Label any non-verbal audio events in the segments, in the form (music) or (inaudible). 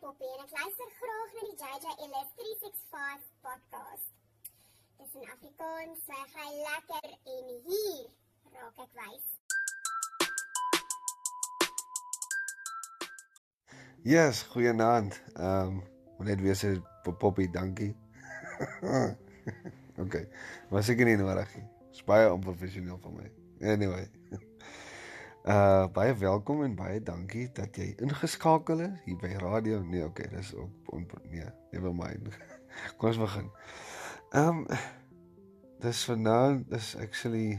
Poppy en ek luister graag na die JJ Ellis 365 podcast. Dis in Afrikaans, ek gaan lekker en hier raak ek wys. Yes, goeienaand. Ehm um, net weer sê Poppy, dankie. (laughs) okay. Was ek nie nodig nie. Dis baie onprofessioneel van my. Anyway. Uh baie welkom en baie dankie dat jy ingeskakel is hier by radio. Nee, okay, dis ook on, nee, never mind. (laughs) Kom ons begin. Ehm um, dis vanaand is actually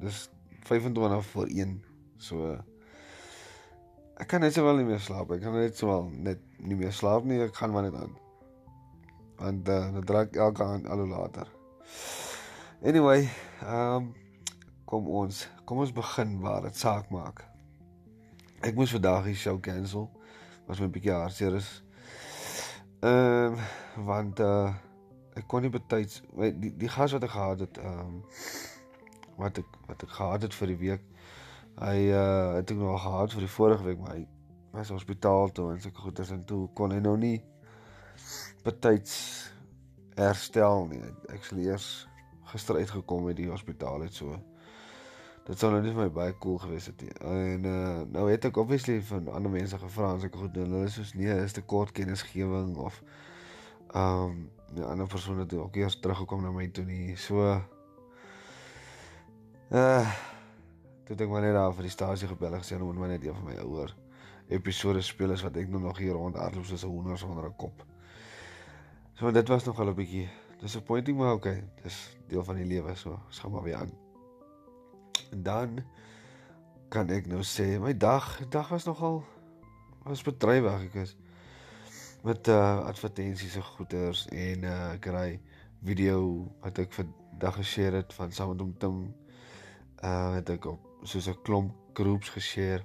dis 25 voor 1. So ek kan net sowel nie meer slaap. Ek kan net sowel net nie meer slaap nie. Ek gaan maar net aan. Want uh, dan draak elke aand al hoe later. Anyway, ehm um, kom ons kom ons begin waar dit saak maak. Ek moes vandag die show cancel. Was my bietjie hartseer is. Ehm um, want uh ek kon nie betyds die die gas wat ek gehad het ehm um, wat ek wat ek gehad het vir die week. Hy uh het ek nog gehad vir die vorige week, maar hy was hospitaal toe en sulke goeders en toe kon hy nou nie betyds herstel nie. Ek sê eers gister uitgekom uit die hospitaal het so dit sou nou nie vir my baie cool gewees het nie. En uh nou het ek obviously van ander mense gevra as ek goed doen. Hulle sê nee, is te kort kennisgewing of ehm um, 'n ander persoon het ook eers teruggekom na my toe nie. So uh toe ek net daar vir die stasie gebel gesê om maar net een van my ouer episode speel is wat ek nou nog hier rond hardloop soos 'n honder sonder 'n kop. So dit was nog al 'n bietjie disappointing maar okay, dis deel van die lewe so. Ons gaan maar weer aan. En dan kan ek nou sê my dag, dag was nogal was bedrywig. Ek is met uh advertensies en goeders en uh ek ry video wat ek vir dag geshare het van saam met hom Tim. Uh het ek op soos 'n klomp groups geshare.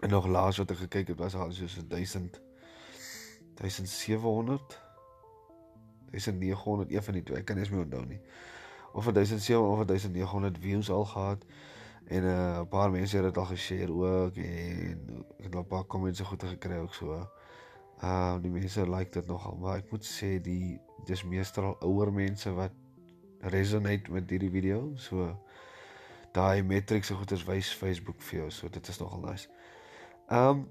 En nog laas wat ek gekyk het was al soos 1000 1700 1900 een van die twee ek kan nie eens meer onthou nie of 1700 of 1900 views al gehad en 'n uh, paar mense het dit al geshare ook en ek het al 'n paar comments goed gekry ook so. Ehm uh, die mense like dit nogal, maar ek moet sê die dis meestal al ouer mense wat resonate met hierdie video. So daai metrics se goeders wys Facebook vir jou. So dit is nogal nice. Ehm um,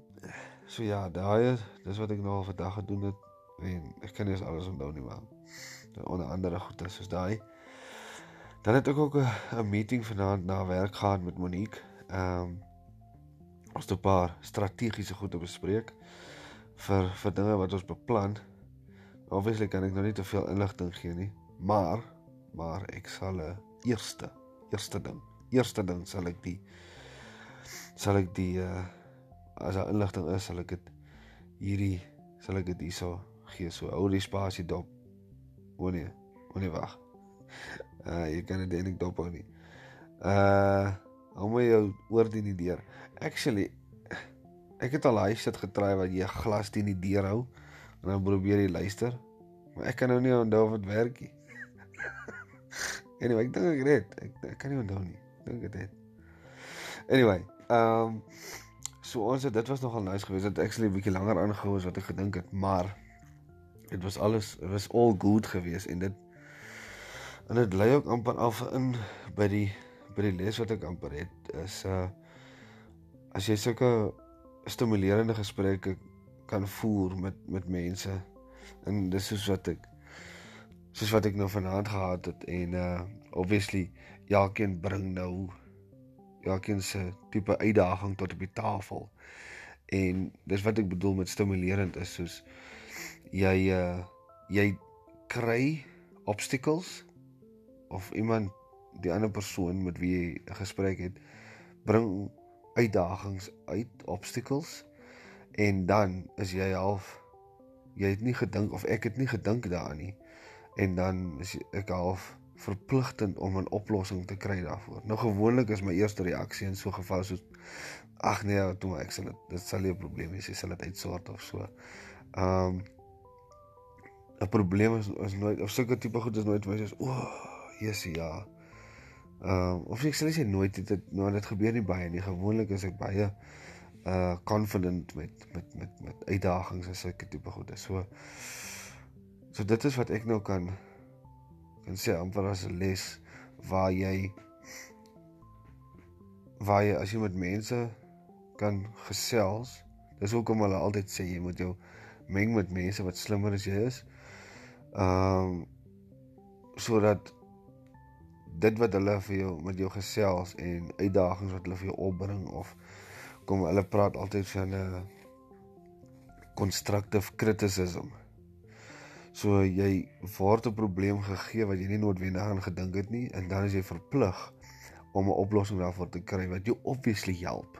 so ja, daai dis wat ek nou al vandag gedoen het en ek kan nie alles onthou nie maar onder andere goeders soos daai Dan het ek ook 'n meeting vanaand na werk gehad met Monique. Ehm um, ons het 'n paar strategiese goed te bespreek vir vir dinge wat ons beplan. Obviously kan ek nou nie te veel inligting gee nie, maar maar ek sal 'n eerste eerste ding, eerste ding sal ek die sal ek die uh as daar inligting is, sal ek dit hierdie sal ek dit hierso gee so hou die spasie dop. O nee, o nee wag. Uh jy kan dit eintlik dop hou nie. Uh hou my jou oor teen die deur. Actually ek het al hy sit getry wat jy glas teen die deur hou en dan probeer jy luister. Maar ek kan nou nie onthou of dit werk nie. (laughs) anyway, ek dink ek het. Ek, ek kan nie onthou nie. Dink dit het. Anyway, ehm um, so ons het dit was nogal nice geweest dat actually 'n bietjie langer aangehou as wat ek gedink het, maar dit was alles it was all good geweest en dit En dit lei ook amper af in by die by die les wat ek amper het is uh as jy sulke stimulerende gesprekke kan voer met met mense en dis soos wat ek soos wat ek nou vanaand gehad het en uh obviously elkeen bring nou elkeen se tipe uitdaging tot op die tafel. En dis wat ek bedoel met stimulerend is soos jy uh jy kry obstacles of iemand die ander persoon met wie jy 'n gesprek het bring uitdagings uit obstacles en dan is jy half jy het nie gedink of ek het nie gedink daaraan nie en dan is ek half verpligtend om 'n oplossing te kry daarvoor. Nou gewoonlik is my eerste reaksie in so 'n geval so ag nee, toe ek sê dit dit sal nie 'n probleem wees, jy sal dit uitsort of so. Um, 'n probleem is is nooit of sulke tipe goed is nooit vir my soos o, oh, Jesusie ja. Ehm um, of ek sê jy nooit dit nou dit gebeur nie baie nie. Gewoonlik is ek baie uh confident met met met met uitdagings en sulke tipe goede. So so dit is wat ek nou kan kan sê amper as 'n les waar jy waar jy as jy met mense kan gesels. Dis hoekom hulle altyd sê jy moet jou meng met mense wat slimmer as jy is. Ehm um, sodat dit wat hulle vir jou met jou gesels en uitdagings wat hulle vir jou opbring of kom hulle praat altyd van 'n constructive criticism. So jy word 'n probleem gegee wat jy nie noodwendig aan gedink het nie en dan is jy verplig om 'n oplossing daarvoor te kry wat jou obviously help.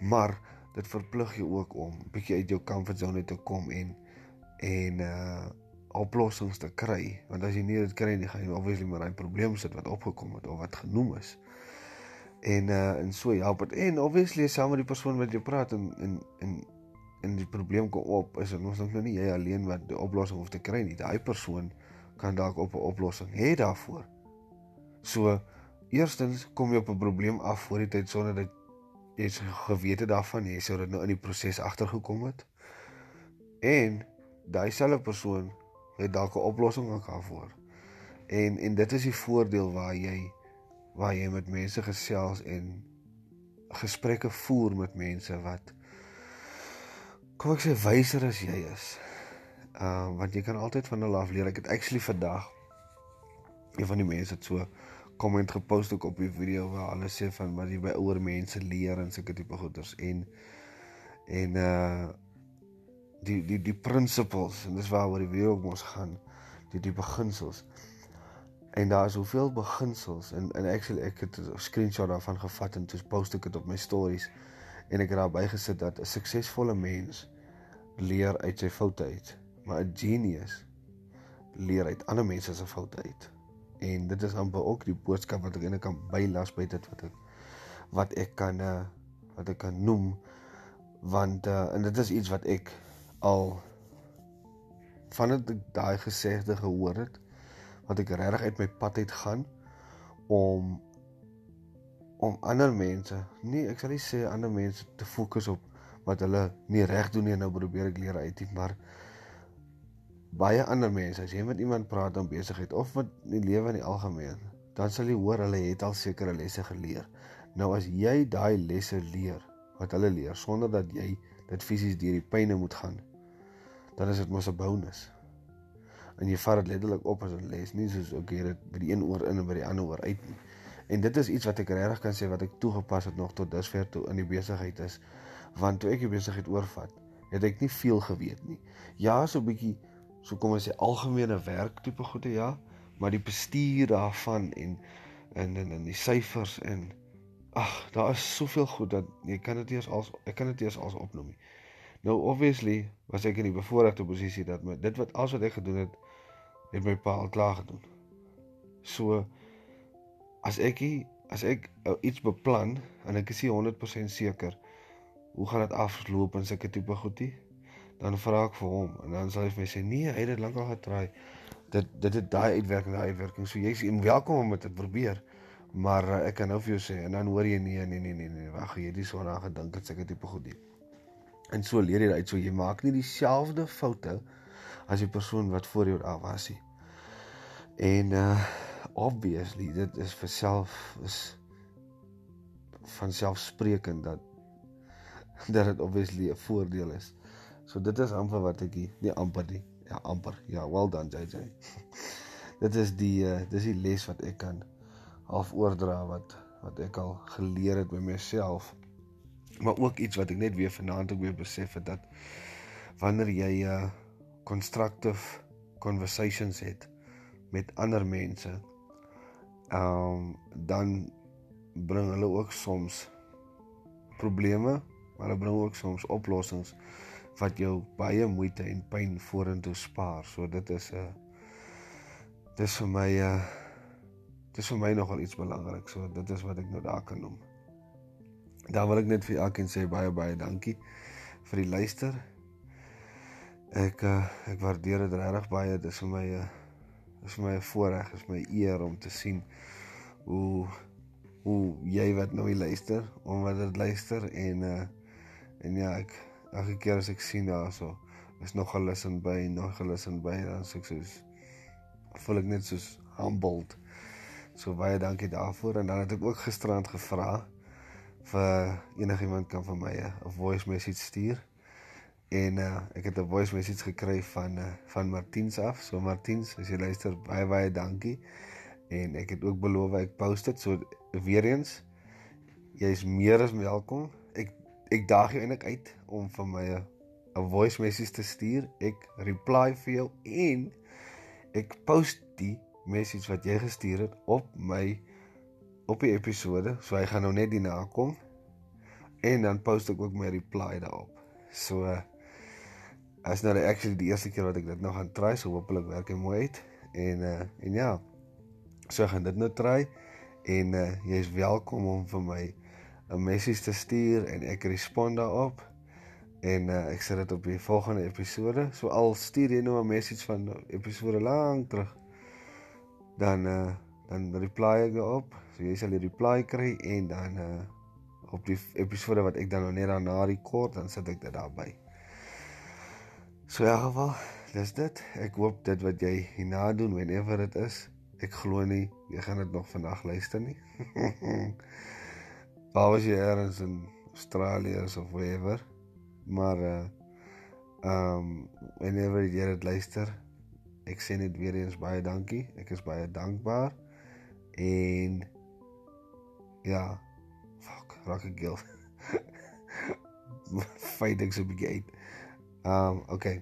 Maar dit verplig jou ook om bietjie uit jou comfort zone te kom en en uh oplossings te kry want as jy nie dit kry nie gaan jy obviously met daai probleem sit wat opgekom het of wat genoem is. En uh en so help dit. En obviously saam met die persoon wat jy praat en en en en die probleem kom op is dit ons dink nou nie jy alleen wat die oplossing hoef te kry nie. Daai persoon kan dalk op 'n oplossing hê daarvoor. So eerstens kom jy op 'n probleem af voor die tyd sonder dat jy gewete daarvan jy sou dit nou in die proses agtergekom het. En daai selfe persoon het dalk 'n oplossing ook daarvoor. En en dit is die voordeel waar jy waar jy met mense gesels en gesprekke voer met mense wat kom ek sê wyser as jy is. Uh want jy kan altyd van hulle af leer. Ek het actually vandag een van die mense het so komment gepost ook op die video waar hulle sê van wat jy by ouer mense leer en sulke tipe goeders en en uh die die die principles en dis waaroor die video ook mos gaan die die beginsels. En daar is hoeveel beginsels en en actually ek het 'n screenshot daarvan gevat en toe post ek dit op my stories en ek het daarby gesit dat 'n suksesvolle mens leer uit sy foute uit maar 'n genius leer uit ander mense se foute uit. En dit is amper ook die boodskap wat ek eintlik kan bylas by dit wat ek wat ek kan uh, wat ek kan noem want uh, en dit is iets wat ek al vandat ek daai gesegde gehoor het wat ek regtig uit my pad uit gaan om om ander mense nee ek sal nie sê ander mense te fokus op wat hulle nie reg doen nie nou probeer ek leer uit nie maar baie ander mense as jy met iemand praat om besigheid of met die lewe in die algemeen dan sal jy hoor hulle het al sekere lesse geleer. Nou as jy daai lesse leer wat hulle leer sonder dat jy dit fisies deur die pyne moet gaan dan is dit mos 'n bonus. En jy vat dit letterlik op as 'n les, nie soos ek hier dit by die een oor in en by die ander oor uit nie. En dit is iets wat ek regtig kan sê wat ek toegepas het nog tot dusver toe in die besigheid is. Want toe ek die besigheid oorvat, het ek nie veel geweet nie. Ja, so 'n bietjie so kom ons sê algemene werk tipe goede ja, maar die bestuur daarvan en en en, en die syfers en ag, daar is soveel goed dat jy kan dit eers als ek kan dit eers als opnoem nie. Nou obviously was ek in die bevoordeelde posisie dat my dit wat alles wat ek gedoen het het my pa al klaar gedoen. So as ek as ek uh, iets beplan en ek is nie 100% seker hoe gaan dit afloop en sulke tipe goedie dan vra ek vir hom en dan sal hy vir my sê nee hy het dit lankal getraai. Dit dit het daai uitwerking daai uitwerking. So jy's welkom om dit te probeer maar uh, ek kan nou vir jou sê en dan hoor jy nee nee nee nee nee wag jy het nie so daaraan gedink het sulke tipe goedie En so leer jy uit so jy maak nie dieselfde foute as die persoon wat voor jou daar was nie. En uh obviously dit is vir self is van selfsprekend dat dat dit obviously 'n voordeel is. So dit is amper wat ek nie amper nie. Ja, amper. Ja, well done JJ. (laughs) dit is die uh dis die les wat ek kan half oordra wat wat ek al geleer het by myself maar ook iets wat ek net weer vanaand ook weer besef het dat wanneer jy 'n uh, constructive conversations het met ander mense ehm um, dan bring hulle ook soms probleme maar hulle bring ook soms oplossings wat jou baie moeite en pyn vorentoe spaar. So dit is 'n uh, dis vir my uh, dis vir my nogal iets belangrik. So dit is wat ek nou daar kan noem Dan wil ek net vir elkeen sê baie baie dankie vir die luister. Ek uh, ek waardeer dit regtig baie. Dit is vir my 'n uh, is vir my 'n voorreg, is my eer om te sien hoe hoe jy wat nou luister, om wat dit luister en uh en ja, ek elke keer as ek sien daarso is nog 'n listen by, nog 'n listen by dan sê ek soos voel ek net soos humbled. So baie dankie daarvoor en dan het ek ook gisterand gevra vir enigiemand kan vir my 'n voice message stuur. En uh, ek het 'n voice message gekry van uh, van Martiens af. So Martiens, as jy luister, baie baie dankie. En ek het ook beloof ek post dit. So weer eens, jy's meer as welkom. Ek ek daag jou eintlik uit om vir my 'n voice message te stuur. Ek reply vir jou en ek post die message wat jy gestuur het op my op die episode. So hy gaan nou net die nakom. En dan post ek ook my reply daarop. So as nou actually die eerste keer wat ek dit nou gaan try, so hopelik werk dit mooi uit. En uh en ja. So gaan dit nou try en uh jy's welkom om vir my 'n message te stuur en ek respond daarop. En uh ek sit dit op die volgende episode. So al stuur jy nou 'n message van episode lank terug dan uh dan reply ek daarop. So jy sal die reply kry en dan uh op die episode wat ek dan nou net daarna rekord, dan sit ek dit daarby. So ja, geval, dis dit. Ek hoop dit wat jy hierna doen whenever dit is. Ek glo nie jy gaan dit nog vandag luister nie. (laughs) Waar was jy eers in Australië of wherever? Maar uh um whenever jy dit luister, ek sê net weer eens baie dankie. Ek is baie dankbaar. En ja, fuck, raak ek gil. Fight ek so bietjie uit. Um okay.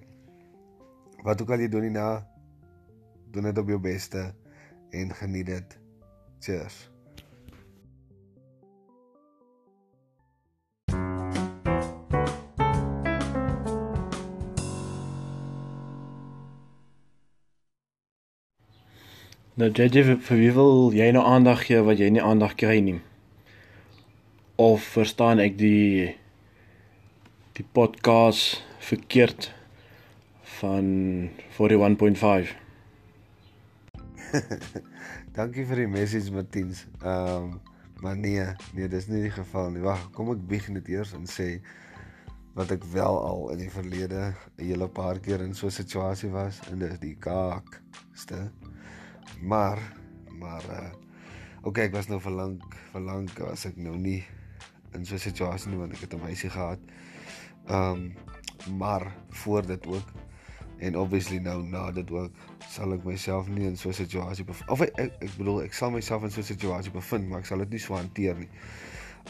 Wat ook al jy doen hierna, doen dit op jou beste en geniet dit. Cheers. Nou JJ vir, wie wil jy nou aandag gee wat jy nie aandag kry nie? Of verstaan ek die die podcast verkeerd van 41.5? (laughs) Dankie vir die message Martiens. Ehm um, maar nee, nee, dis nie die geval nie. Wag, kom ek bieg net eers en sê wat ek wel al in die verlede 'n hele paar keer in so 'n situasie was en dis die kaakste. Maar maar uh okay, ek was nou vir lank vir lank was ek nou nie in so 'n situasie nie want ek het 'n meisie gehad. Um maar voor dit ook en obviously nou na dit ook sal ek myself nie in so 'n situasie of ek, ek bedoel ek sal myself in so 'n situasie bevind, maar ek sal dit nie so hanteer nie.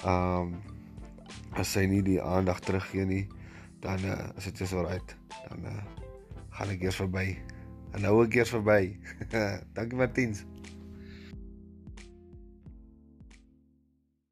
Um as sy nie die aandag teruggee nie, dan uh, is dit just alright. Dan uh, gaan ek eers verby. En nou 'n keer verby. (laughs) Dankie Martiens.